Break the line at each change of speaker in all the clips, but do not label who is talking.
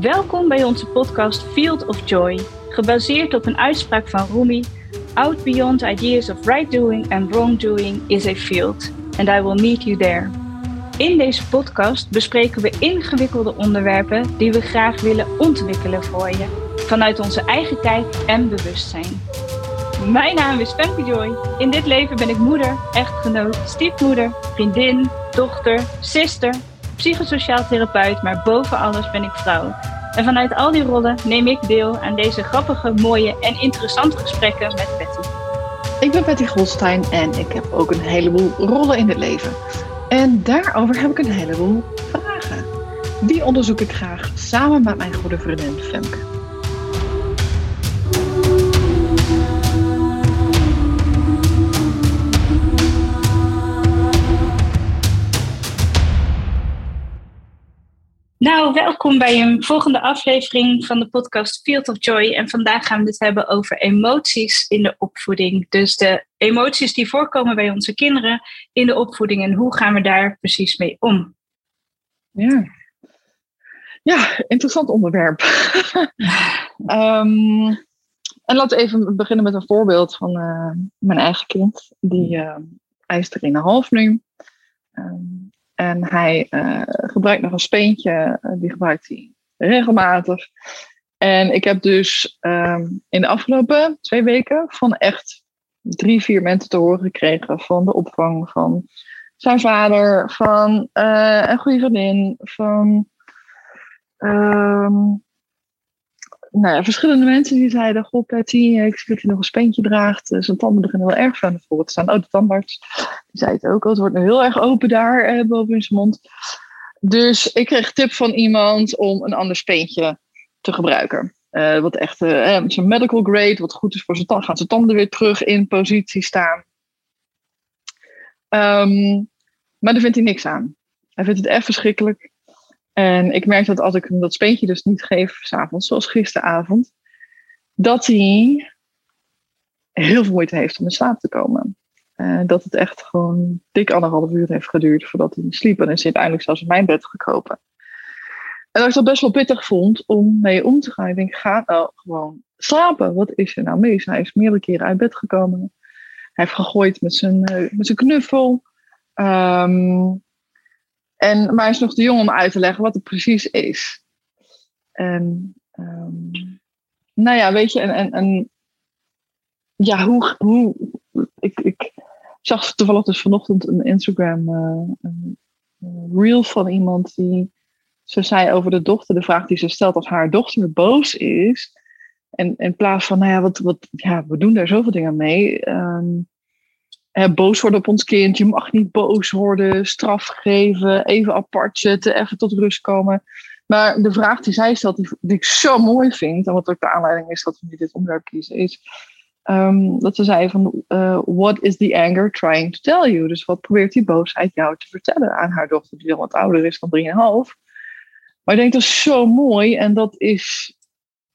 Welkom bij onze podcast Field of Joy, gebaseerd op een uitspraak van Rumi: Out beyond ideas of right doing and wrong doing is a field, and I will meet you there. In deze podcast bespreken we ingewikkelde onderwerpen die we graag willen ontwikkelen voor je, vanuit onze eigen kijk en bewustzijn. Mijn naam is Femke Joy. In dit leven ben ik moeder, echtgenoot, stiefmoeder, vriendin, dochter, zuster, psychosociaal therapeut, maar boven alles ben ik vrouw. En vanuit al die rollen neem ik deel aan deze grappige, mooie en interessante gesprekken met Betty.
Ik ben Betty Golstein en ik heb ook een heleboel rollen in het leven. En daarover heb ik een heleboel vragen. Die onderzoek ik graag samen met mijn goede vriendin Femke.
Nou, welkom bij een volgende aflevering van de podcast Field of Joy. En vandaag gaan we het hebben over emoties in de opvoeding. Dus de emoties die voorkomen bij onze kinderen in de opvoeding en hoe gaan we daar precies mee om?
Ja, ja interessant onderwerp. um, en laten we even beginnen met een voorbeeld van uh, mijn eigen kind. Die uh, hij is 3,5 nu. Um, en hij uh, gebruikt nog een speentje, uh, die gebruikt hij regelmatig. En ik heb dus um, in de afgelopen twee weken van echt drie, vier mensen te horen gekregen van de opvang van zijn vader, van uh, een goede vriendin, van um, nou ja, verschillende mensen die zeiden: Goh, Patty, ik zie dat hij nog een speentje draagt. Zijn tanden beginnen wel erg van voor te staan. Oh, de tandarts. Die zei het ook al. Het wordt nu heel erg open daar eh, boven in zijn mond. Dus ik kreeg tip van iemand om een ander speentje te gebruiken. Uh, wat echt uh, zijn medical grade, wat goed is voor zijn tanden. Gaat zijn tanden weer terug in positie staan. Um, maar daar vindt hij niks aan. Hij vindt het echt verschrikkelijk. En ik merk dat als ik hem dat speentje dus niet geef, s'avonds, zoals gisteravond, dat hij heel veel moeite heeft om in slaap te komen. Uh, dat het echt gewoon dik anderhalf uur heeft geduurd voordat hij sliep. En is hij uiteindelijk zelfs in mijn bed gekropen. En dat ik dat best wel pittig vond om mee om te gaan. Ik denk, ga nou gewoon slapen. Wat is er nou mis? Hij is meerdere keren uit bed gekomen. Hij heeft gegooid met zijn, uh, met zijn knuffel. Um, en, maar hij is nog te jong om uit te leggen wat het precies is. En, um, nou ja, weet je, en, ja, hoe, hoe ik, ik zag toevallig dus vanochtend een Instagram uh, een reel van iemand die ze zei over de dochter, de vraag die ze stelt als haar dochter boos is. En in plaats van, nou ja, wat, wat, ja we doen daar zoveel dingen mee. Um, boos worden op ons kind. Je mag niet boos worden, straf geven, even apart zetten, even tot rust komen. Maar de vraag die zij stelt, die, ik zo mooi vind, en wat ook de aanleiding is dat we nu dit onderwerp kiezen, is um, dat ze zei van, uh, what is the anger trying to tell you? Dus wat probeert die boosheid jou te vertellen aan haar dochter, die al wat ouder is dan 3,5. Maar ik denk dat is zo mooi en dat is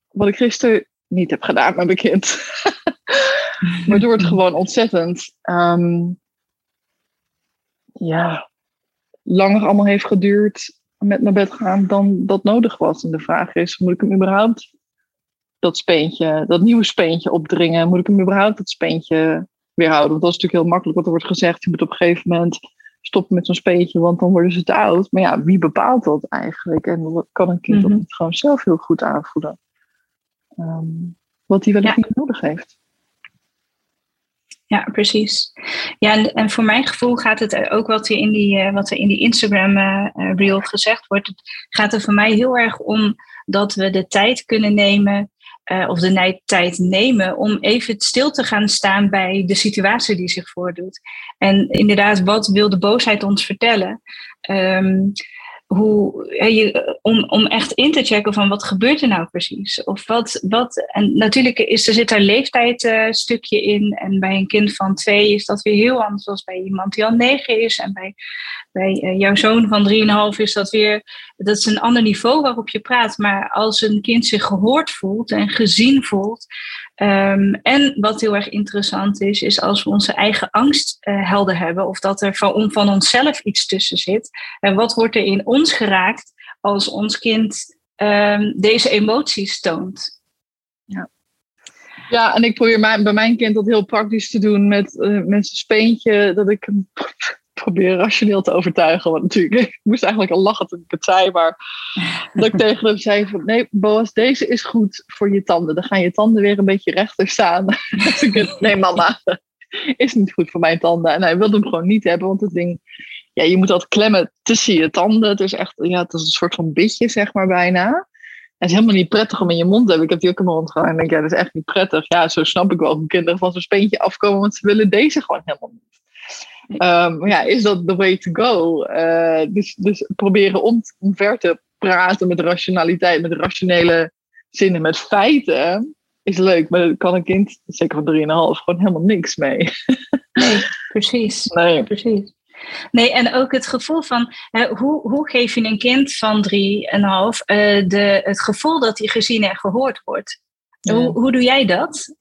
wat ik gisteren niet heb gedaan met mijn kind. Waardoor het gewoon ontzettend um, ja, langer allemaal heeft geduurd met naar bed gaan dan dat nodig was. En de vraag is, moet ik hem überhaupt dat speentje, dat nieuwe speentje opdringen? Moet ik hem überhaupt dat speentje weerhouden? Want dat is natuurlijk heel makkelijk wat er wordt gezegd. Je moet op een gegeven moment stoppen met zo'n speentje, want dan worden ze te oud. Maar ja, wie bepaalt dat eigenlijk? En kan een kind mm -hmm. dat niet gewoon zelf heel goed aanvoelen? Um, wat hij ja. niet nodig heeft.
Ja, precies. Ja, en, en, voor mijn gevoel gaat het ook wat in die, uh, wat er in die Instagram uh, reel gezegd wordt. Gaat er voor mij heel erg om dat we de tijd kunnen nemen, of de tijd nemen, om even stil te gaan staan bij de situatie die zich voordoet. En inderdaad, wat wil de boosheid ons vertellen? Um, hoe, om, om echt in te checken van wat gebeurt er nou precies? Of wat, wat en natuurlijk is, er zit een leeftijdstukje uh, in. En bij een kind van twee is dat weer heel anders dan bij iemand die al negen is. En bij, bij uh, jouw zoon van drieënhalf is dat weer, dat is een ander niveau waarop je praat. Maar als een kind zich gehoord voelt en gezien voelt. Um, en wat heel erg interessant is, is als we onze eigen angst uh, helder hebben. Of dat er van, van onszelf iets tussen zit. En wat wordt er in ons geraakt als ons kind ehm, deze emoties toont.
Ja. Ja, en ik probeer bij mijn kind dat heel praktisch te doen met, uh, met zijn speentje. Dat ik hem probeer rationeel te overtuigen. Want natuurlijk, ik moest eigenlijk al lachen toen ik het zei. Maar dat ik tegen hem zei van... Nee, Boas, deze is goed voor je tanden. Dan gaan je tanden weer een beetje rechter staan. nee, mama, is niet goed voor mijn tanden. En hij wilde hem gewoon niet hebben. Want het ding... Ja, je moet dat klemmen tussen je tanden. Het is echt... Ja, het is een soort van bitje, zeg maar, bijna. Het is helemaal niet prettig om in je mond te hebben. Ik heb die ook in mijn mond gehad. En denk, ja, dat is echt niet prettig. Ja, zo snap ik wel hoe kinderen van zo'n speentje afkomen. Want ze willen deze gewoon helemaal niet. Um, ja, is dat the way to go? Uh, dus, dus proberen om, omver te praten met rationaliteit, met rationele zinnen, met feiten, is leuk. Maar daar kan een kind, zeker van 3,5, gewoon helemaal niks mee.
Nee, precies. Nee. precies. Nee, en ook het gevoel van hoe, hoe geef je een kind van 3,5 uh, de, het gevoel dat hij gezien en gehoord wordt? Hoe, hoe doe jij dat?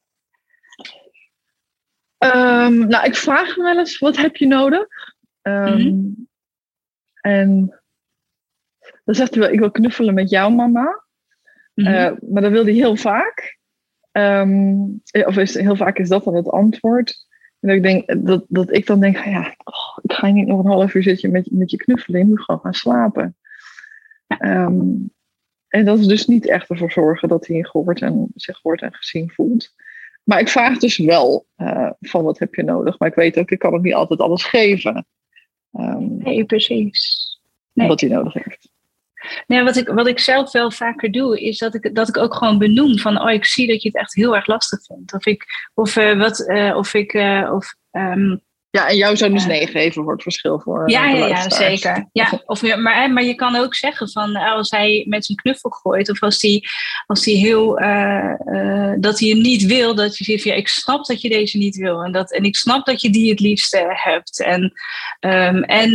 Um, nou, ik vraag hem wel eens, wat heb je nodig? Um, En dan zegt hij wel, ik wil knuffelen met jouw mama. Mm -hmm. uh, maar dat wil hij heel vaak. Um, of is, heel vaak is dat dan het antwoord. En dat ik, denk, dat, dat ik dan denk, ja, oh, ik ga niet nog een half uur zitten met, met je knuffelen. Je moet gewoon gaan slapen. Um, en dat is dus niet echt ervoor zorgen dat hij gehoord en, zich gehoord en gezien voelt. Maar ik vraag dus wel uh, van wat heb je nodig. Maar ik weet ook, ik kan ook niet altijd alles geven.
Um, nee, precies.
Nee. Wat hij nodig heeft.
Nee, wat ik, wat ik zelf wel vaker doe, is dat ik, dat ik ook gewoon benoem van, oh, ik zie dat je het echt heel erg lastig vindt. Of ik, of, uh, wat, uh, of ik, of um,
ja, en jou zou dus nee geven voor het verschil voor.
Ja, ja, ja, zeker. Ja, of, maar, maar je kan ook zeggen van als hij met zijn knuffel gooit, of als hij, als hij heel uh, dat hij niet wil, dat je zegt, ja, ik snap dat je deze niet wil. En, dat, en ik snap dat je die het liefste hebt. En, um, en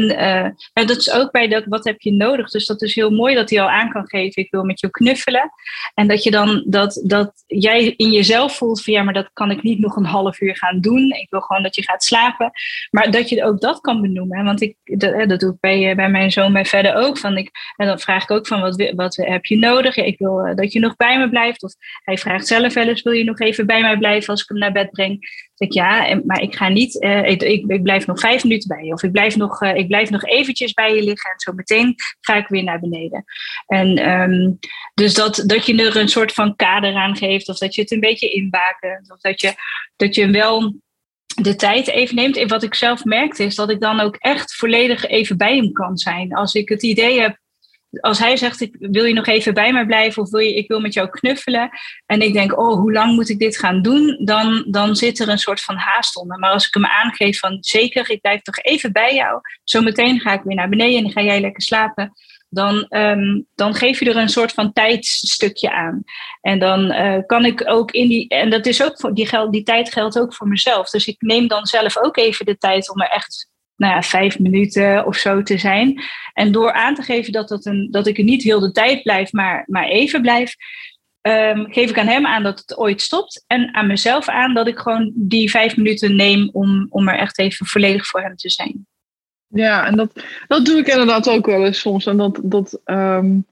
uh, dat is ook bij dat wat heb je nodig. Dus dat is heel mooi dat hij al aan kan geven, ik wil met jou knuffelen. En dat je dan dat, dat jij in jezelf voelt van ja, maar dat kan ik niet nog een half uur gaan doen. Ik wil gewoon dat je gaat slapen. Maar dat je ook dat kan benoemen. Want ik, dat, dat doe ik bij, eh, bij mijn zoon bij verder ook. Van ik, en dan vraag ik ook van wat, wat heb je nodig? Ik wil eh, dat je nog bij me blijft. Of hij vraagt zelf wel eens, wil je nog even bij mij blijven als ik hem naar bed breng? Zeg ja, maar ik ga niet, uh, ik, ik, blijf nog vijf minuten bij je. Of ik blijf, nog, uh, ik blijf nog eventjes bij je liggen en zo meteen ga ik weer naar beneden. En um, dus dat, dat je er een soort van kader aan geeft. Of dat je het een beetje inbaken. Of dat je, dat je wel de tijd even neemt. En wat ik zelf merkte is dat ik dan ook echt volledig even bij hem kan zijn. Als ik het idee heb, als hij zegt, ik, wil je nog even bij mij blijven of wil je, ik wil met jou knuffelen. En ik denk, oh, hoe lang moet ik dit gaan doen? Dan, dan zit er een soort van haast onder. Maar als ik hem aangeef van, zeker, ik blijf toch even bij jou. Zometeen ga ik weer naar beneden en ga jij lekker slapen dan, um, dan geef je er een soort van tijdstukje aan. En dan uh, kan ik ook in die, en dat is ook voor die, die tijd geldt ook voor mezelf. Dus ik neem dan zelf ook even de tijd om er echt nou ja, vijf minuten of zo te zijn. En door aan te geven dat, dat, een, dat ik er niet heel de tijd blijf, maar, maar even blijf, um, geef ik aan hem aan dat het ooit stopt. En aan mezelf aan dat ik gewoon die vijf minuten neem om, om er echt even volledig voor hem te zijn.
Ja, en dat, dat doe ik inderdaad ook wel eens soms. En dat, dat um,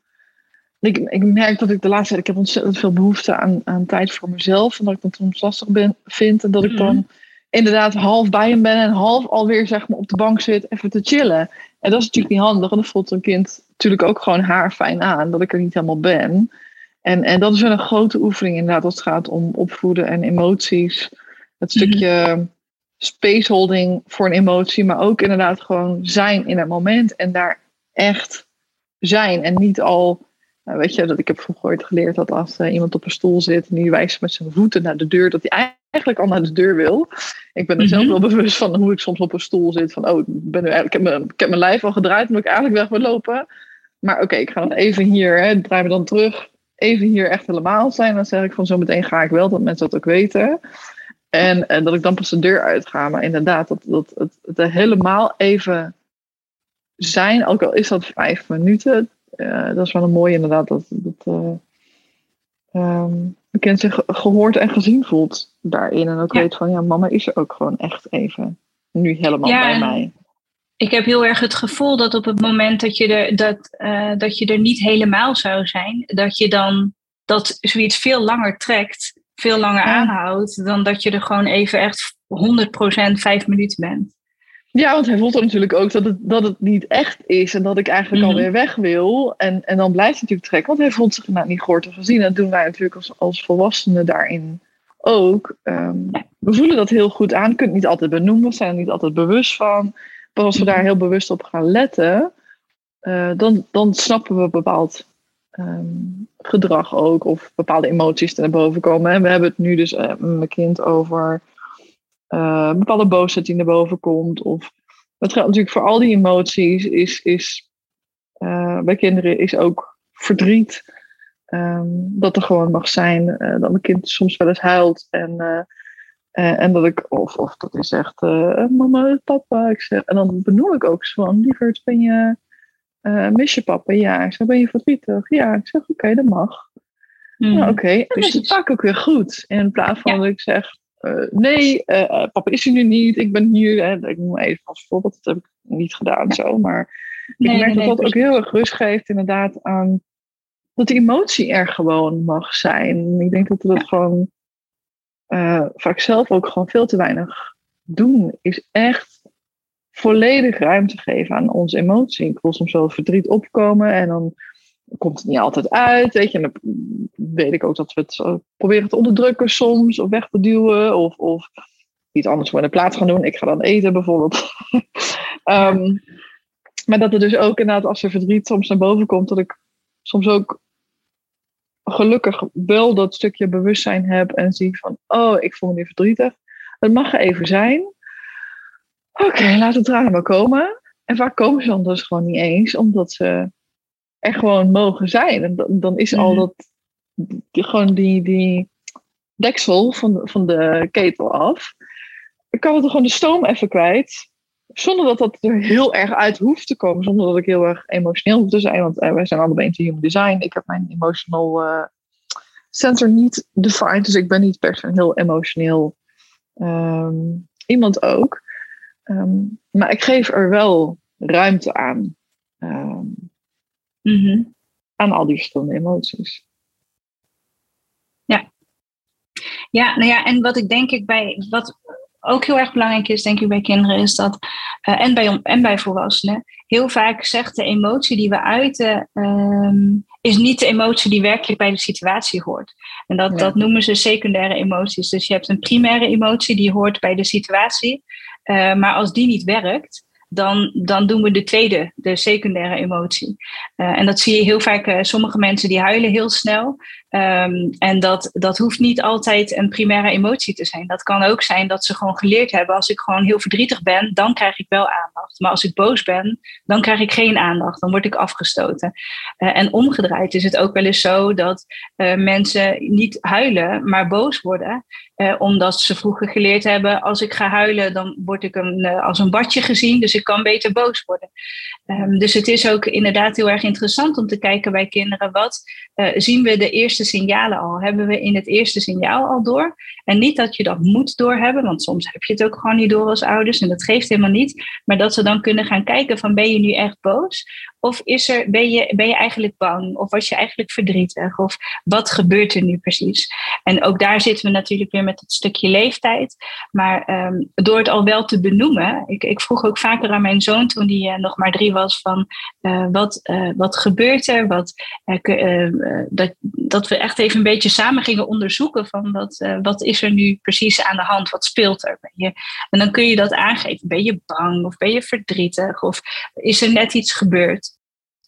ik, ik merk dat ik de laatste tijd, ik heb ontzettend veel behoefte aan, aan tijd voor mezelf. En dat ik dat soms lastig ben, vind. En dat ik dan mhm. Inderdaad half bij hem ben en half alweer zeg maar op de bank zit even te chillen. En dat is natuurlijk niet handig. En dat voelt een kind natuurlijk ook gewoon haar fijn aan, dat ik er niet helemaal ben. En, en dat is wel een grote oefening inderdaad als het gaat om opvoeden en emoties. Het mhm. stukje spaceholding voor een emotie, maar ook inderdaad gewoon zijn in het moment en daar echt zijn. En niet al, nou weet je, dat ik heb vroeger ooit geleerd dat als uh, iemand op een stoel zit en die wijst met zijn voeten naar de deur, dat hij eigenlijk al naar de deur wil. Ik ben er zelf mhm. wel bewust van hoe ik soms op een stoel zit. Van, oh, ik, ben nu eigenlijk, ik, heb mijn, ik heb mijn lijf al gedraaid, moet ik eigenlijk weg wil lopen. Maar oké, ik ga nog even hier, hè, draai me dan terug. Even hier echt helemaal zijn. Dan zeg ik van zo meteen ga ik wel, dat mensen dat ook weten. En, en dat ik dan pas de deur uitga. Maar inderdaad, dat, dat, het, het er helemaal even zijn, ook al is dat vijf minuten. Uh, dat is wel een mooie inderdaad. Dat, dat uh, um, een kind zich gehoord en gezien voelt daarin. En ook weet van, ja, mama is er ook gewoon echt even nu helemaal bij mij.
ik heb heel erg het gevoel dat op het moment dat je er, dat, uh, dat je er niet helemaal zou zijn, dat je dan dat zoiets veel langer trekt, veel langer aanhoudt, dan dat je er gewoon even echt 100% vijf minuten bent.
Ja, want hij voelt dan natuurlijk ook dat het, dat het niet echt is en dat ik eigenlijk mm alweer weg wil. En, en dan blijft hij natuurlijk trekken, want hij voelt zich nou niet gehoord of gezien. Dat doen wij natuurlijk als, als volwassenen daarin ook. Ehm, we voelen dat heel goed aan, kunt het niet altijd benoemen, we zijn er niet altijd bewust van. Maar als we daar heel bewust op gaan letten, uh, dan, dan snappen we bepaald um, gedrag ook, of bepaalde emoties er naar boven komen. En we hebben het nu dus uh, met mijn kind over uh, bepaalde boosheid die naar boven komt. Of het gaat natuurlijk voor al die emoties, is, is bij kinderen is ook verdriet. Um, dat er gewoon mag zijn. dat mijn kind soms wel eens huilt. En en dat ik, of, of dat zegt, uh, mama, papa. Ik zeg, en dan benoem ik ook zo van, lieverd, ben je, mis je papa? Ja. Ik zeg, ben je verdrietig? Ja. Ik zeg, oké, okay, dat mag. Mm. Nou, oké. Okay. En dan is het vaak ook weer goed. In plaats van dat ik zeg, nee, papa is er nu niet. Ik ben hier. Ik noem even als voorbeeld, dat heb ik niet gedaan zo. Maar nee, ik merk nee, dat dat ook heel erg rust geeft inderdaad aan dat die emotie er gewoon mag zijn. Ik denk dat we dat gewoon uh, vaak zelf ook gewoon veel te weinig doen, is echt volledig ruimte geven aan onze emotie. Ik wil soms wel verdriet opkomen en dan komt het niet altijd uit. Weet je, en dan weet ik ook dat we het proberen te onderdrukken soms, of weg te duwen, of, of iets anders voor in de plaats gaan doen. Ik ga dan eten bijvoorbeeld. um, maar dat er dus ook inderdaad, als er verdriet soms naar boven komt, dat ik soms ook gelukkig wel dat stukje bewustzijn heb en zie van, oh, ik voel me nu verdrietig. Het mag er even zijn. Oké, laat het tranen maar komen. En vaak komen ze dan dus gewoon niet eens, omdat ze er gewoon mogen zijn. En dan, dan is al mhm. dat, die, gewoon die, die deksel van de, van de ketel af. Ik kan het gewoon de stoom even kwijt. Zonder dat dat er heel erg uit hoeft te komen. Zonder dat ik heel erg emotioneel hoef te zijn. Want uh, wij zijn allebei in human design. Ik heb mijn emotional uh, sensor niet defined. Dus ik ben niet per se een heel emotioneel um, iemand ook. Um, maar ik geef er wel ruimte aan. Um, Aan al die verschillende emoties.
Ja. Ja, nou ja, en wat ik denk ik bij, wat ook heel erg belangrijk is, denk ik, bij kinderen, is dat, uh, en, bij, en bij volwassenen, heel vaak zegt de emotie die we uiten, um, is niet de emotie die werkelijk bij de situatie hoort. En dat, dat noemen ze secundaire emoties. Dus je hebt een primaire emotie die hoort bij de situatie, uh, maar als die niet werkt, dan, dan doen we de tweede, de secundaire emotie. Uh, en dat zie je heel vaak, uh, sommige mensen die huilen heel snel. Um, en dat, dat hoeft niet altijd een primaire emotie te zijn. Dat kan ook zijn dat ze gewoon geleerd hebben, als ik gewoon heel verdrietig ben, dan krijg ik wel aandacht. Maar als ik boos ben, dan krijg ik geen aandacht, dan word ik afgestoten. Uh, en omgedraaid is het ook wel eens zo dat mensen niet huilen, maar boos worden. omdat ze vroeger geleerd hebben, als ik ga huilen, dan word ik een, als een badje gezien. Dus ik kan beter boos worden. Um, dus het is ook inderdaad heel erg interessant om te kijken bij kinderen. Wat zien we de eerste signalen al? Hebben we in het eerste signaal al door? En niet dat je dat moet doorhebben, want soms heb je het ook gewoon niet door als ouders en dat geeft helemaal niet. Maar dat ze dan kunnen gaan kijken van ben je nu echt boos? Of is er, ben, je, ben je eigenlijk bang? Of was je eigenlijk verdrietig? Of wat gebeurt er nu precies? En ook daar zitten we natuurlijk weer met het stukje leeftijd. Maar um, door het al wel te benoemen, ik, ik vroeg ook vaker aan mijn zoon toen hij uh, nog maar drie was van uh, wat, uh, wat gebeurt er? Wat, dat, dat we echt even een beetje samen gingen onderzoeken van wat, wat is er nu precies aan de hand? Wat speelt er? Ben je, en dan kun je dat aangeven. Ben je bang of ben je verdrietig? Of is er net iets gebeurd?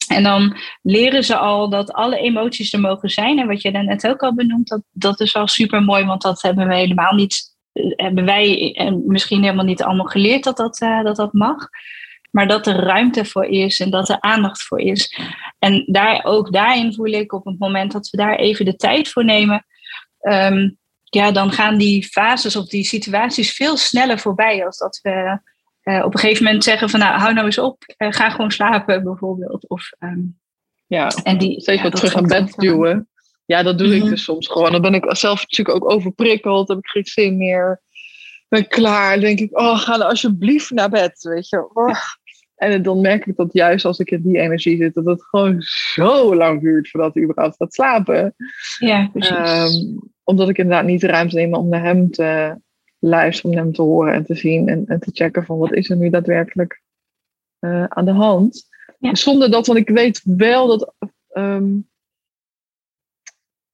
En dan leren ze al dat alle emoties er mogen zijn. En wat je net ook al benoemd, dat, dat is al super mooi, want dat hebben we helemaal niet, hebben wij en misschien helemaal niet allemaal geleerd dat dat, uh, dat, dat mag. Maar dat er ruimte voor is en dat er aandacht voor is. En daar, ook daarin voel ik op het moment dat we daar even de tijd voor nemen, um, ja, dan gaan die fases of die situaties veel sneller voorbij als dat we uh, op een gegeven moment zeggen van nou, hou nou eens op, uh, ga gewoon slapen bijvoorbeeld. Of, um,
ja, en die, zeker ja, terug aan bed duwen. Ja, dat doe mm -hmm. ik mhm. dus soms gewoon. Dan ben ik zelf natuurlijk ook overprikkeld, heb ik geen zin meer. Ben klaar, denk ik, oh, ga dan alsjeblieft naar bed, weet je. Oh. En dan merk ik dat juist als ik in die energie zit, dat het gewoon zo lang duurt voordat hij überhaupt gaat slapen.
Ja, precies.
Ehm, omdat ik inderdaad niet de ruimte neem om naar hem te luisteren, om hem te horen en te zien en, en te checken van wat is er nu daadwerkelijk uh, aan de hand. Ja. Zonder dat, want ik weet wel dat, ehm,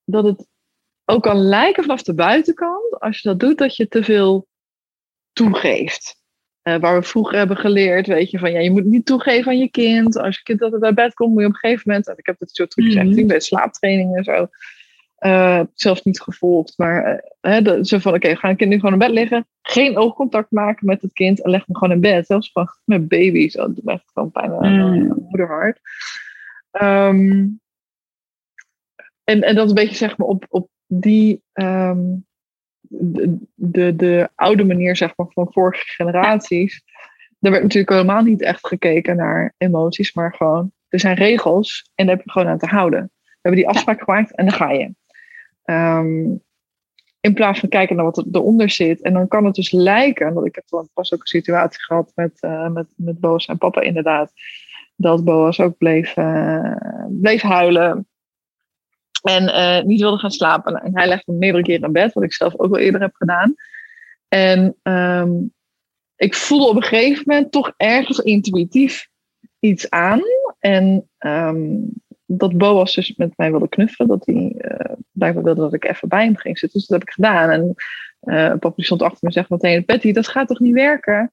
dat het ook kan lijken vanaf de buitenkant, als je dat doet, dat je te veel toegeeft. Uh, waar we vroeger hebben geleerd, weet je, van ja, je moet niet toegeven aan je kind. Als je kind altijd bij bed komt, moet je op een gegeven moment, ik heb het zo trucjes mm -hmm. bij slaaptraining en zo, uh, zelfs niet gevolgd, maar uh, zo van, oké, okay, ga een kind nu gewoon in bed liggen, geen oogcontact maken met het kind en leg hem gewoon in bed. Zelfs gewoon met baby's, dat doet echt gewoon pijn aan mm. mijn moederhart. Um, en, en dat is een beetje zeg maar op, op die um, de, de, de, oude manier zeg maar, van vorige generaties. Er werd natuurlijk helemaal niet echt gekeken naar emoties, maar gewoon, er zijn regels en daar heb je gewoon aan te houden. We hebben die afspraak gemaakt en dan ga je. Um, in plaats van kijken naar wat eronder zit. En dan kan het dus lijken, want ik heb pas ook een situatie gehad met, uh, met, met Boas en papa inderdaad. Dat Boas ook bleef, uh, bleef huilen. En uh, niet wilde gaan slapen. En hij legde hem meerdere keren in bed, wat ik zelf ook wel eerder heb gedaan. En um, ik voelde op een gegeven moment toch ergens intuïtief iets aan. En um, dat Boas dus met mij wilde knuffelen. Dat hij uh, blijkbaar wilde dat ik even bij hem ging zitten. Dus dat heb ik gedaan. En uh, papa stond achter me en zegt meteen... Betty, dat gaat toch niet werken?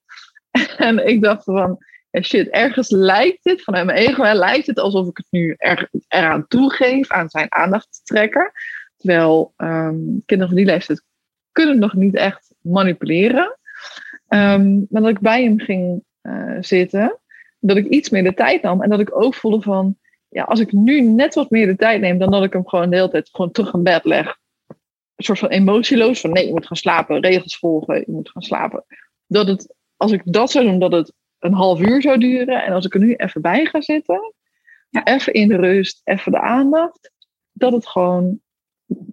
en ik dacht van... Shit, ergens lijkt het, vanuit mijn ego, lijkt het alsof ik het nu er, eraan toegeef aan zijn aandacht te trekken. Terwijl um, kinderen van die leeftijd kunnen nog niet echt manipuleren. Um, maar dat ik bij hem ging uh, zitten, dat ik iets meer de tijd nam en dat ik ook voelde van ja, als ik nu net wat meer de tijd neem dan dat ik hem gewoon de hele tijd gewoon terug in bed leg. Een soort van emotieloos van nee, je moet gaan slapen, regels volgen, je moet gaan slapen. Dat het, als ik dat zou doen, dat het een half uur zou duren. En als ik er nu even bij ga zitten, ja. even in de rust, even de aandacht, dat het gewoon.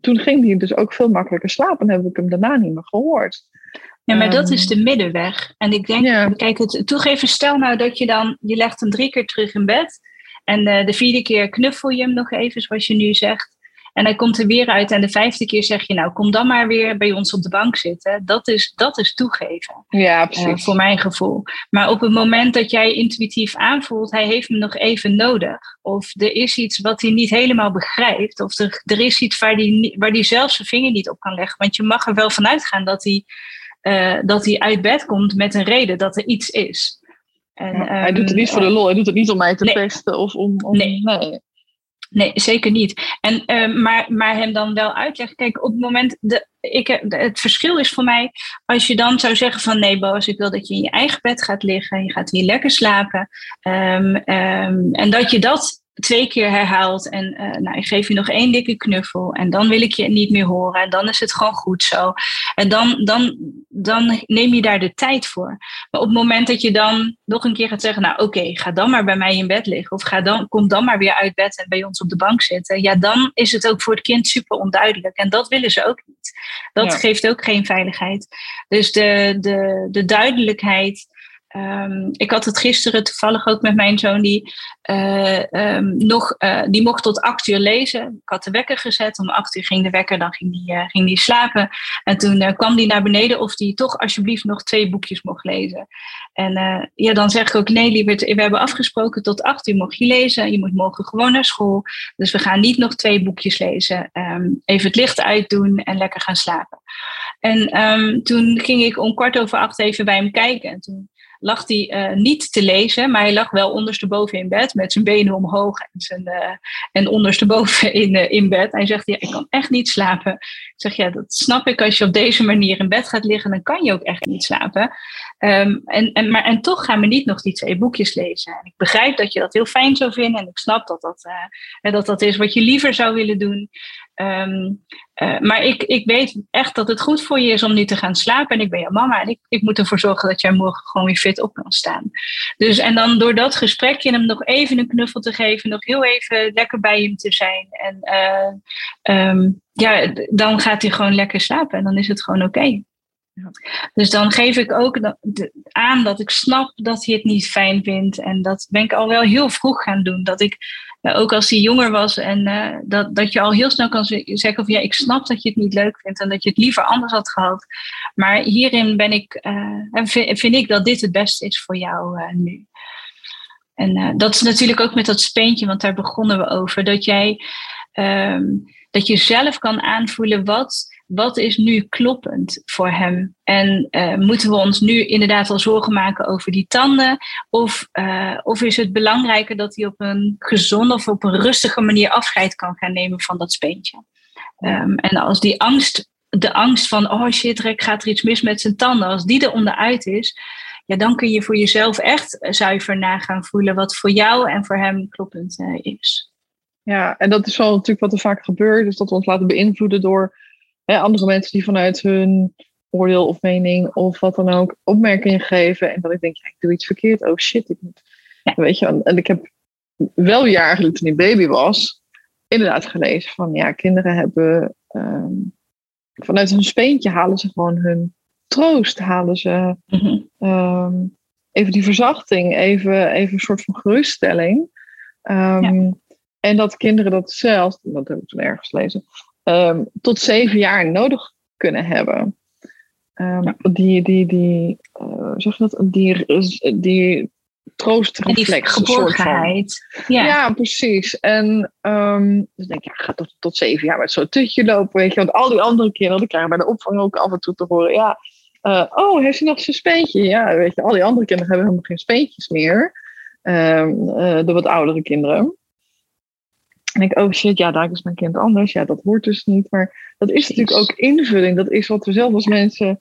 Toen ging hij dus ook veel makkelijker slapen en heb ik hem daarna niet meer gehoord.
Ja, maar dat is ehm, de middenweg. En ik denk, kijk, het toegeven, stel nou dat je dan, je legt hem drie keer terug in bed. En uh, de vierde keer knuffel je hem nog even, zoals je nu zegt. En hij komt er weer uit en de vijfde keer zeg je, nou kom dan maar weer bij ons op de bank zitten. Dat is, dat is toegeven.
Ja, eh, precies.
Uh, voor mijn gevoel. Maar op het moment dat jij intuïtief aanvoelt, hij heeft me nog even nodig. Of er is iets wat hij niet helemaal begrijpt. Of er, er is iets waar hij, waar hij zelf zijn vinger niet op kan leggen. Want je mag er wel vanuit gaan dat hij, uh, dat hij uit bed komt met een reden dat er iets is.
En, ja, hij doet het niet voor de lol, hij doet het niet om mij te nee. pesten of om. om
nee. nee. Nee, zeker niet. En, uh, maar, maar hem dan wel uitleggen. Kijk, op het moment. De, ik, het verschil is voor mij. Als je dan zou zeggen: van nee, Boas, ik wil dat je in je eigen bed gaat liggen. Je gaat hier lekker slapen. Um, um, en dat je dat twee keer herhaalt en uh, nou, ik geef je nog één dikke knuffel en dan wil ik je niet meer horen en dan is het gewoon goed zo. En dan, dan, dan neem je daar de tijd voor. Maar op het moment dat je dan nog een keer gaat zeggen, nou oké, okay, ga dan maar bij mij in bed liggen of ga dan, kom dan maar weer uit bed en bij ons op de bank zitten, ja, dan is het ook voor het kind super onduidelijk en dat willen ze ook niet. Dat ja. geeft ook geen veiligheid. Dus de, de, de duidelijkheid Um, ik had het gisteren toevallig ook met mijn zoon, die, uh, um, nog, uh, die mocht tot acht uur lezen. Ik had de wekker gezet, om acht uur ging de wekker, dan ging die, uh, ging slapen. En toen kwam die naar beneden of die toch alsjeblieft nog twee boekjes mocht lezen. En ja, dan zeg ik ook, nee lieverd, we hebben afgesproken tot acht uur mocht je lezen. Je moet morgen gewoon naar school. Dus we gaan niet nog twee boekjes lezen. Um, even het licht uitdoen en lekker gaan slapen. En toen ging ik om kwart over acht even bij hem kijken. En toen lag hij uh, niet te lezen, maar hij lag wel ondersteboven in bed met zijn benen omhoog en, zijn, uh, en ondersteboven in, uh, in bed. Hij zegt, ja, ik kan echt niet slapen. Ik zeg, ja, dat snap ik. Als je op deze manier in bed gaat liggen, dan kan je ook echt niet slapen. Um, en, en, maar, en toch gaan we niet nog die twee boekjes lezen. En ik begrijp dat je dat heel fijn zou vinden en ik snap dat dat, dat, dat is wat je liever zou willen doen. Um, uh, maar ik, ik weet echt dat het goed voor je is om nu te gaan slapen. En ik ben jouw mama en ik, ik moet ervoor zorgen dat jij morgen gewoon weer fit op kan staan. Dus en dan door dat gesprekje hem nog even een knuffel te geven, nog heel even lekker bij hem te zijn. En uh, um, ja, dan gaat hij gewoon lekker slapen en dan is het gewoon oké. Okay. Ja. Dus dan geef ik ook aan dat ik snap dat hij het niet fijn vindt. En dat ben ik al wel heel vroeg gaan doen. Dat ik, ook als hij jonger was, en uh, dat, dat je al heel snel kan zeggen van ja, ik snap dat je het niet leuk vindt en dat je het liever anders had gehad. Maar hierin ben ik, uh, vind, ik dat dit het beste is voor jou nu. En dat is natuurlijk ook met dat speentje, want daar begonnen we over. Dat jij, um, dat je zelf kan aanvoelen wat wat is nu kloppend voor hem? En uh, moeten we ons nu inderdaad al zorgen maken over die tanden? Of, uh, of is het belangrijker dat hij op een gezonde of op een rustige manier afscheid kan gaan nemen van dat speentje? Um, en als die angst, de angst van, oh shit, Rek gaat er iets mis met zijn tanden, als die er onderuit is, ja, dan kun je voor jezelf echt zuiver na gaan voelen wat voor jou en voor hem kloppend uh, is.
Ja, en dat is wel natuurlijk wat er vaak gebeurt, dus dat we ons laten beïnvloeden door hè, andere mensen die vanuit hun oordeel of mening of wat dan ook opmerkingen geven. En dat ik denk, ja, ik doe iets verkeerd. Oh shit, ik moet. Weet je, en ik heb wel jaren toen ik baby was, inderdaad gelezen van ja, kinderen hebben um, vanuit hun speentje halen ze gewoon hun troost, halen ze um, even die verzachting, even, even een soort van geruststelling. Um, ja. En dat kinderen dat zelf, dat heb ik toen ergens gelezen, um, tot zeven jaar nodig kunnen hebben. Um, die, die, die, uh, zeg je dat? Die, die troostreflex.
geborgenheid.
Ja. ja, precies. En um, dus denk ik, ja, ga tot, tot zeven jaar met zo'n tutje lopen, weet je. Want al die andere kinderen, die krijgen bij de opvang ook af en toe te horen, ja, uh, oh, heeft hij nog zijn speentje? Ja, weet je, al die andere kinderen hebben helemaal geen speentjes meer. Um, uh, de wat oudere kinderen. En ik, oh shit, ja, daar is mijn kind anders. Ja, dat hoort dus niet. Maar dat is natuurlijk ook invulling. Dat is wat we zelf als mensen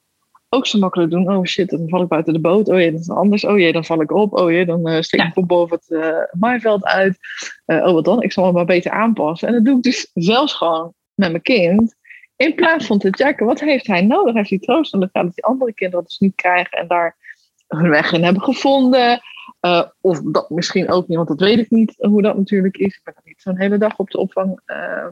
ook zo makkelijk doen. Oh shit, dan val ik buiten de boot. Oh jee, dat is anders. Oh jee, dan val ik op. Oh jee, dan uh, steek ik ja. boven het uh, maaiveld uit. Uh, oh, wat dan? Ik zal me maar beter aanpassen. En dat doe ik dus zelfs gewoon met mijn kind. In plaats van te checken, wat heeft hij nodig? Heeft hij troost nodig? Dat die andere kinderen dat dus niet krijgen en daar hun weg in hebben gevonden. Uh, of dat misschien ook niet, want dat weet ik niet hoe dat natuurlijk is. Ik ben er niet zo'n hele dag op de opvang uh,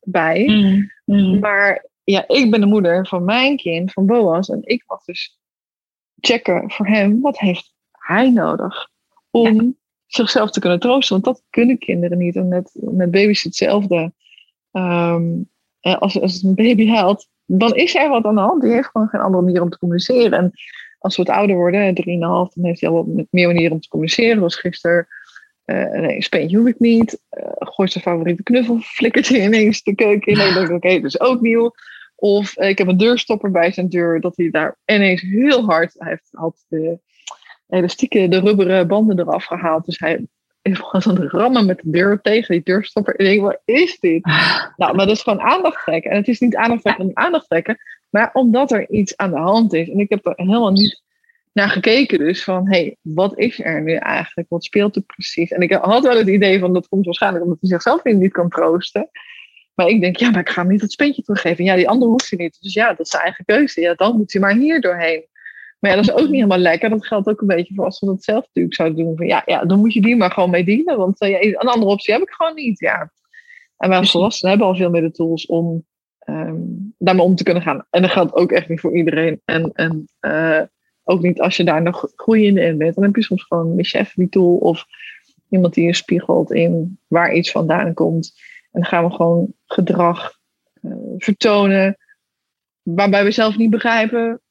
bij. Mm, mm. Maar ja, ik ben de moeder van mijn kind, van Boas. En ik mag dus checken voor hem, wat heeft hij nodig om ja. zichzelf te kunnen troosten? Want dat kunnen kinderen niet. En met, met baby's hetzelfde. Um, als, als een baby huilt, dan is er wat aan de hand. Die heeft gewoon geen andere manier om te communiceren. En als we wat ouder worden, 3,5, dan heeft hij al wat meer manieren om te communiceren. Zoals gisteren, uh, nee, een speentje hoef ik niet. Uh, gooit zijn favoriete knuffel, flikkert hij ineens de keuken in. Denk ik, oké, okay, dat is ook nieuw. Of uh, ik heb een deurstopper bij zijn deur, dat hij daar ineens heel hard, hij heeft, had de elastieke, de rubberen banden eraf gehaald. Dus hij was aan het rammen met de deur tegen die deurstopper. En ik denk, wat is dit? Nou, maar dat is gewoon aandacht trekken. En het is niet aandacht trekken om aandacht trekken. Maar omdat er iets aan de hand is. En ik heb er helemaal niet naar gekeken dus van, hé, hey, wat is er nu eigenlijk? Wat speelt er precies? En ik had wel het idee van, dat komt waarschijnlijk omdat hij zichzelf niet kan troosten. Maar ik denk, ja, maar ik ga hem niet het speentje teruggeven. Ja, die andere hoeft hij niet. Dus ja, dat is zijn eigen keuze. Ja, dan moet hij maar hier doorheen. Maar ja, dat is ook niet helemaal lekker. Dat geldt ook een beetje voor als we dat zelf natuurlijk zouden doen. Van, ja, ja, dan moet je die maar gewoon mee dienen. Want uh, ja, een andere optie heb ik gewoon niet. Ja. En wij als volwassenen hebben al veel meer de tools om um, daarmee om te kunnen gaan. En dat geldt ook echt niet voor iedereen. En, en uh, ook niet als je daar nog groeiende in bent. Dan heb je soms gewoon een chef die tool of iemand die je spiegelt in waar iets vandaan komt. En dan gaan we gewoon gedrag uh, vertonen waarbij we zelf niet begrijpen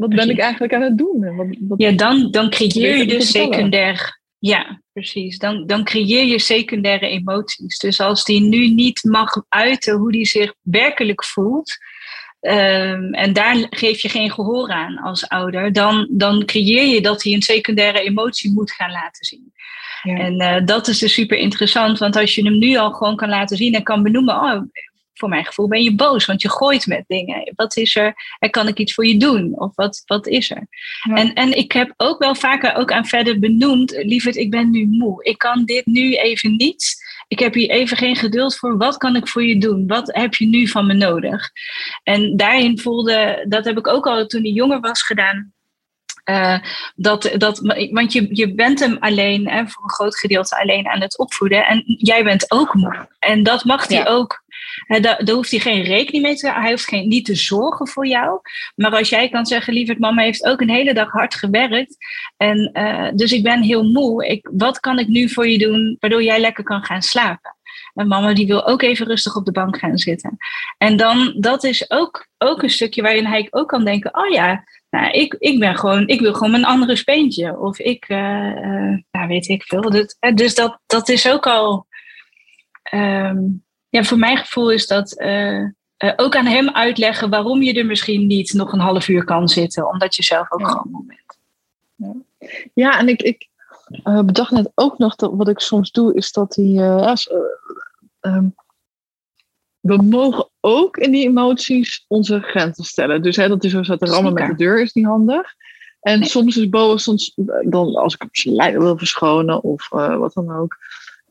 wat ben ik eigenlijk aan het doen. Wat,
wat ja, dan, dan creëer je dus secundair ja, precies. Dan, dan creëer je secundaire emoties. Dus als die nu niet mag uiten hoe die zich werkelijk voelt, um, en daar geef je geen gehoor aan als ouder, dan, dan creëer je dat hij een secundaire emotie moet gaan laten zien. Ja. En uh, dat is dus super interessant, want als je hem nu al gewoon kan laten zien en kan benoemen, oh, voor mijn gevoel ben je boos, want je gooit met dingen. Wat is er? En kan ik iets voor je doen? Of wat, wat is er? Ja. En, en ik heb ook wel vaker ook aan verder benoemd, lieverd, ik ben nu moe. Ik kan dit nu even niet. Ik heb hier even geen geduld voor. Wat kan ik voor je doen? Wat heb je nu van me nodig? En daarin voelde, dat heb ik ook al toen hij jonger was gedaan. Uh, dat, dat, want je, je bent hem alleen, hè, voor een groot gedeelte alleen aan het opvoeden. En jij bent ook moe. En dat mag hij ja. ook daar, hoeft hij geen rekening mee te. Hij hoeft geen, niet te zorgen voor jou. Maar als jij kan zeggen, lieverd, mama heeft ook een hele dag hard gewerkt. En dus ik ben heel moe. Ik, wat kan ik nu voor je doen, waardoor jij lekker kan gaan slapen? En mama die wil ook even rustig op de bank gaan zitten. En dan, dat is ook, ook een stukje waarin hij ook kan denken, oh ja, nou, ik, ik ben gewoon, ik wil gewoon een andere speentje. Of ik, uh, nou weet ik veel. dus dat, dat is ook al, ehm, ja, voor mijn gevoel is dat uh, ook aan hem uitleggen waarom je er misschien niet nog een half uur kan zitten, omdat je zelf ook gewoon moe bent.
Ja. ja, en ik, ik bedacht net ook nog dat wat ik soms doe, is dat hij. Ehm, we mogen ook in die emoties onze grenzen stellen. Dus hè, dat is zo zat rammen met de deur is niet handig. En soms is boos, soms dan als ik zijn lijden wil verschonen of uh, wat dan ook.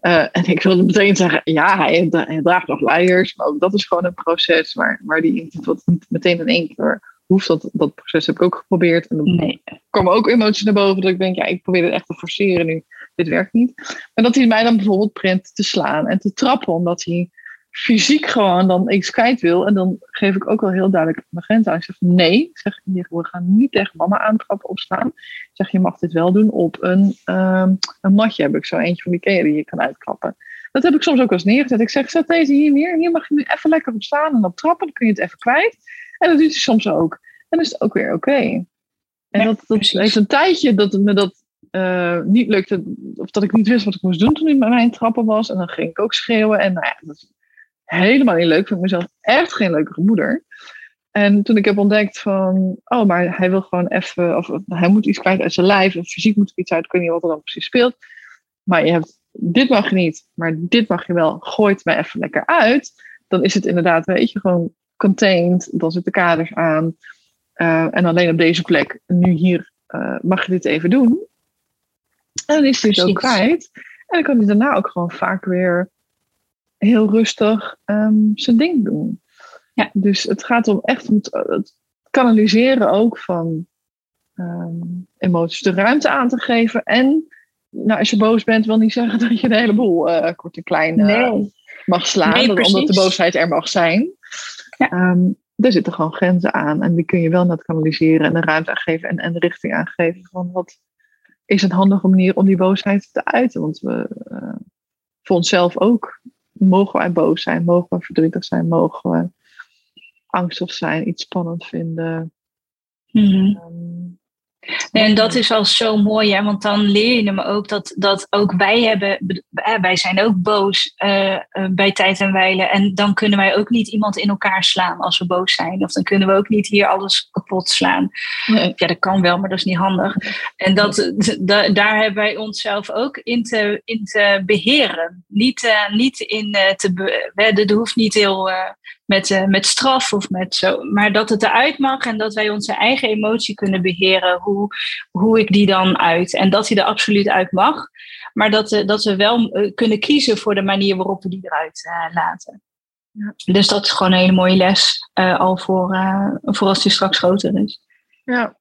Uh, en ik wilde meteen zeggen, ja, hij, hij, draagt nog luiers, maar ook dat is gewoon een proces. Maar, maar die wat niet meteen in één keer hoeft, dat, dat proces heb ik ook geprobeerd. En dan nee. komen ook emoties naar boven dat ik denk, ja, ik probeer het echt te forceren nu. Dit werkt niet. Maar dat hij mij dan bijvoorbeeld print te slaan en te trappen, omdat hij fysiek gewoon dan iets kwijt wil. En dan geef ik ook wel heel duidelijk mijn grens aan. Ik zeg nee, zeg, we gaan niet tegen mama aantrappen opstaan. Ik zeg, je mag dit wel doen op een, um, een matje. Heb ik zo eentje van die keer die je kan uitklappen. Dat heb ik soms ook wel eens neergezet. Ik zeg, zet deze hier neer. Hier mag je nu even lekker op staan en op trappen. Dan kun je het even kwijt. En dat doet hij soms ook. En dan is het ook weer oké. En dat, dat heeft een tijdje dat me dat uh, niet lukte. Of dat ik niet wist wat ik moest doen toen hij bij mij in trappen was. En dan ging ik ook schreeuwen. En nou ja, dat helemaal niet leuk. Ik vind mezelf echt geen leuke moeder. En toen ik heb ontdekt van, oh, maar hij wil gewoon even, of hij moet iets kwijt uit zijn lijf, of fysiek moet er iets uit, ik weet niet wat er dan precies speelt. Maar je hebt, dit mag je niet, maar dit mag je wel, gooi het mij even lekker uit. Dan is het inderdaad, weet je, gewoon contained, dan zit de kaders aan. Uh, en alleen op deze plek, nu hier, uh, mag je dit even doen. En dan is hij het ook kwijt. En dan kan hij daarna ook gewoon vaak weer heel rustig um, zijn ding doen. Ja. Dus het gaat om echt om het, kanaliseren ook van um, emoties, de ruimte aan te geven. En nou, als je boos bent, wil niet zeggen dat je de hele boel uh, kort en klein uh, mag slaan. Nee, omdat de boosheid er mag zijn. Ja. Um, er zitten gewoon grenzen aan. En die kun je wel net kanaliseren en de ruimte aangeven en, en de richting aangeven van wat is een handige manier om die boosheid te uiten. Want we uh, voor onszelf ook mogen wij boos zijn, mogen we verdrietig zijn, mogen we angstig zijn, iets spannend vinden.
Mm en dat is al zo mooi, hè? want dan leer je hem ook dat, dat ook wij hebben, wij zijn ook boos uh, bij tijd en wijle. En dan kunnen wij ook niet iemand in elkaar slaan als we boos zijn. Of dan kunnen we ook niet hier alles kapot slaan. Nee. Ja, dat kan wel, maar dat is niet handig. En dat, daar hebben wij onszelf ook in te, in te beheren. Niet, uh, niet in te. Er hoeft niet heel met, uh, met straf of met zo. Maar dat het eruit mag en dat wij onze eigen emotie kunnen beheren, hoe, hoe ik die dan uit. En dat hij er absoluut uit mag, maar dat, uh, dat we wel uh, kunnen kiezen voor de manier waarop we die eruit laten. Ja. Dus dat is gewoon een hele mooie les, al voor, voor als die straks groter is.
Ja,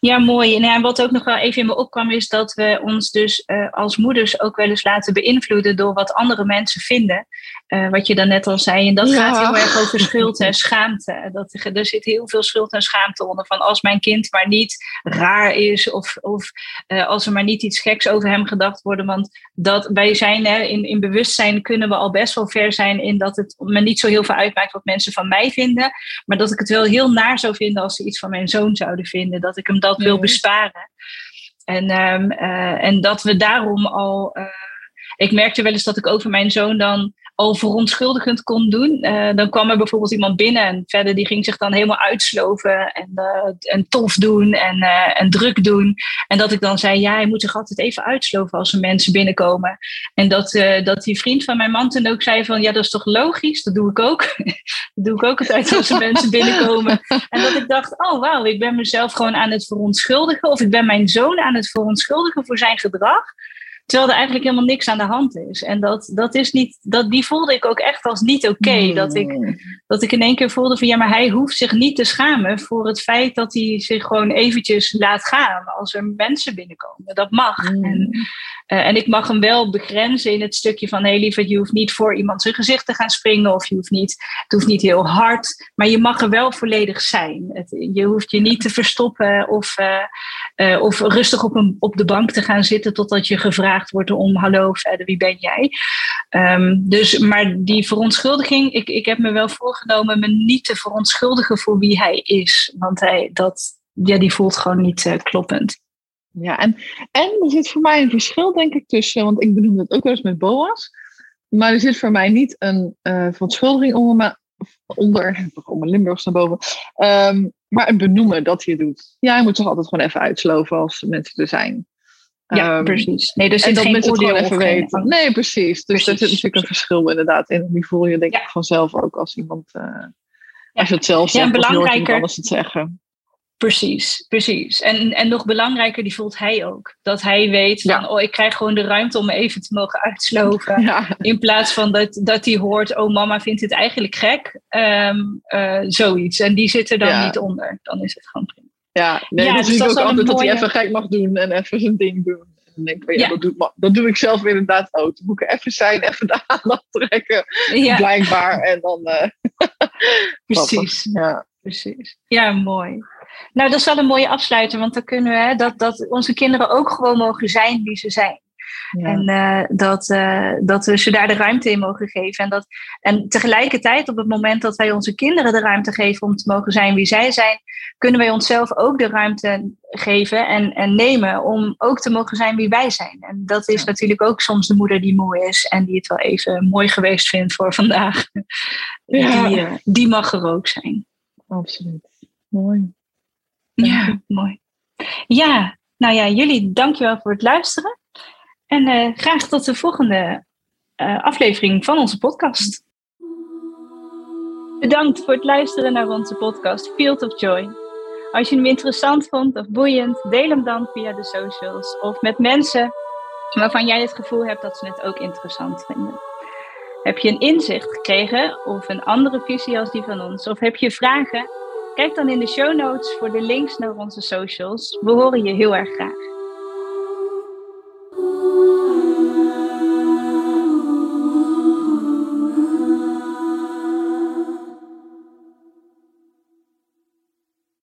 ja, mooi. En ja, wat ook nog wel even in me opkwam, is dat we ons dus uh, als moeders ook wel eens laten beïnvloeden door wat andere mensen vinden. Uh, wat je dan net al zei. En dat gaat heel erg over schuld en schaamte. Dat, er zit heel veel schuld en schaamte onder. Van als mijn kind maar niet raar is, of, of uh, als er maar niet iets geks over hem gedacht wordt. Want dat wij zijn hè, in, in bewustzijn kunnen we al best wel ver zijn in dat het me niet zo heel veel uitmaakt wat mensen van mij vinden. Maar dat ik het wel heel naar zou vinden als ze iets van mijn zoon zouden vinden dat ik hem dat wil besparen. En, um, uh, en dat we daarom al. Uh, ik merkte wel eens dat ik over mijn zoon dan al verontschuldigend kon doen. Uh, dan kwam er bijvoorbeeld iemand binnen en verder die ging zich dan helemaal uitsloven en, uh, en tof doen en, uh, en druk doen. En dat ik dan zei, ja, je moet zich altijd even uitsloven als er mensen binnenkomen. En dat, dat die vriend van mijn man toen ook zei van, ja, dat is toch logisch, dat doe ik ook. dat doe ik ook altijd als er mensen binnenkomen. En dat ik dacht, oh wauw, ik ben mezelf gewoon aan het verontschuldigen of ik ben mijn zoon aan het verontschuldigen voor zijn gedrag. Terwijl er eigenlijk helemaal niks aan de hand is. En dat, dat is niet, dat, die voelde ik ook echt als niet oké. Dat, ik,
Hmm.
dat ik in één keer voelde van ja, maar hij hoeft zich niet te schamen voor het feit dat hij zich gewoon eventjes laat gaan als er mensen binnenkomen. Dat mag.
Hmm.
En, eh, en ik mag hem wel begrenzen in het stukje van hé hey, lieverd, je hoeft niet voor iemand zijn gezicht te gaan springen of je hoeft niet, het hoeft niet heel hard, maar je mag er wel volledig zijn. Het, je hoeft je niet te verstoppen of, eh, eh, of rustig op, een, op de bank te gaan zitten totdat je gevraagd wordt om hallo verder, wie ben jij? Ehm, dus, maar die verontschuldiging, ik, ik heb me wel voorgenomen me niet te verontschuldigen voor wie hij is. Want hij, dat, ja, die voelt gewoon niet kloppend.
Ja, en, en er zit voor mij een verschil, denk ik, tussen, want ik benoem dat ook wel eens met Boas, maar er zit voor mij niet een eh verontschuldiging onder, me, onder, mijn Limburgs naar boven, ehm, maar een benoemen dat hij het doet. Ja, hij moet toch altijd gewoon even uitsloven als mensen er zijn.
Ja,
Ehm,
precies. Nee, er
en dat mensen het gewoon even weten. Nee, precies. Dus er zit natuurlijk een verschil inderdaad in. Die voel je denk
Ja.
ik vanzelf ook als iemand, eh, als je het zelf
Ja,
zegt, of je iemand
belangrijker-
anders het zeggen.
Precies, precies. En, en nog belangrijker, die voelt hij ook. Dat hij weet van,
Ja.
oh, ik krijg gewoon de ruimte om me even te mogen uitsloven.
Ja,
In plaats van dat, dat hij hoort, oh mama vindt het eigenlijk gek. Ehm, eh, zoiets. En die zit er dan
Ja.
niet onder. Dan is het gewoon prima.
ja. Nee, dat
dus
ook
is wel
altijd dat hij even gek mag doen en even zijn ding doen. En dan denk ik, ja. Dat, doe, dat doe ik zelf inderdaad ook. Dan moet ik even zijn, even de aandacht trekken, blijkbaar. En dan... eh,
precies.
grappig. Ja.
Precies. Ja, mooi. Nou, dat is wel een mooie afsluiter, want dan kunnen we hè, dat, dat onze kinderen ook gewoon mogen zijn wie ze zijn.
Ja.
En eh, dat, eh, dat we ze daar de ruimte in mogen geven. En, dat, en tegelijkertijd, op het moment dat wij onze kinderen de ruimte geven om te mogen zijn wie zij zijn, kunnen wij onszelf ook de ruimte geven en, en nemen om ook te mogen zijn wie wij zijn. En dat is
Ja.
natuurlijk ook soms de moeder die moe is en die het wel even mooi geweest vindt voor vandaag.
Ja.
Die, eh, die mag er ook zijn.
Absoluut. Mooi.
Ja, mooi. Ja, nou ja, jullie dankjewel voor het luisteren. En eh, graag tot de volgende eh, aflevering van onze podcast. Bedankt voor het luisteren naar onze podcast Field of Joy. Als je hem interessant vond of boeiend, deel hem dan via de socials of met mensen waarvan jij het gevoel hebt dat ze het ook interessant vinden. Heb je een inzicht gekregen of een andere visie als die van ons? Of heb je vragen? Kijk dan in de show notes voor de links naar onze socials. We horen je heel erg graag.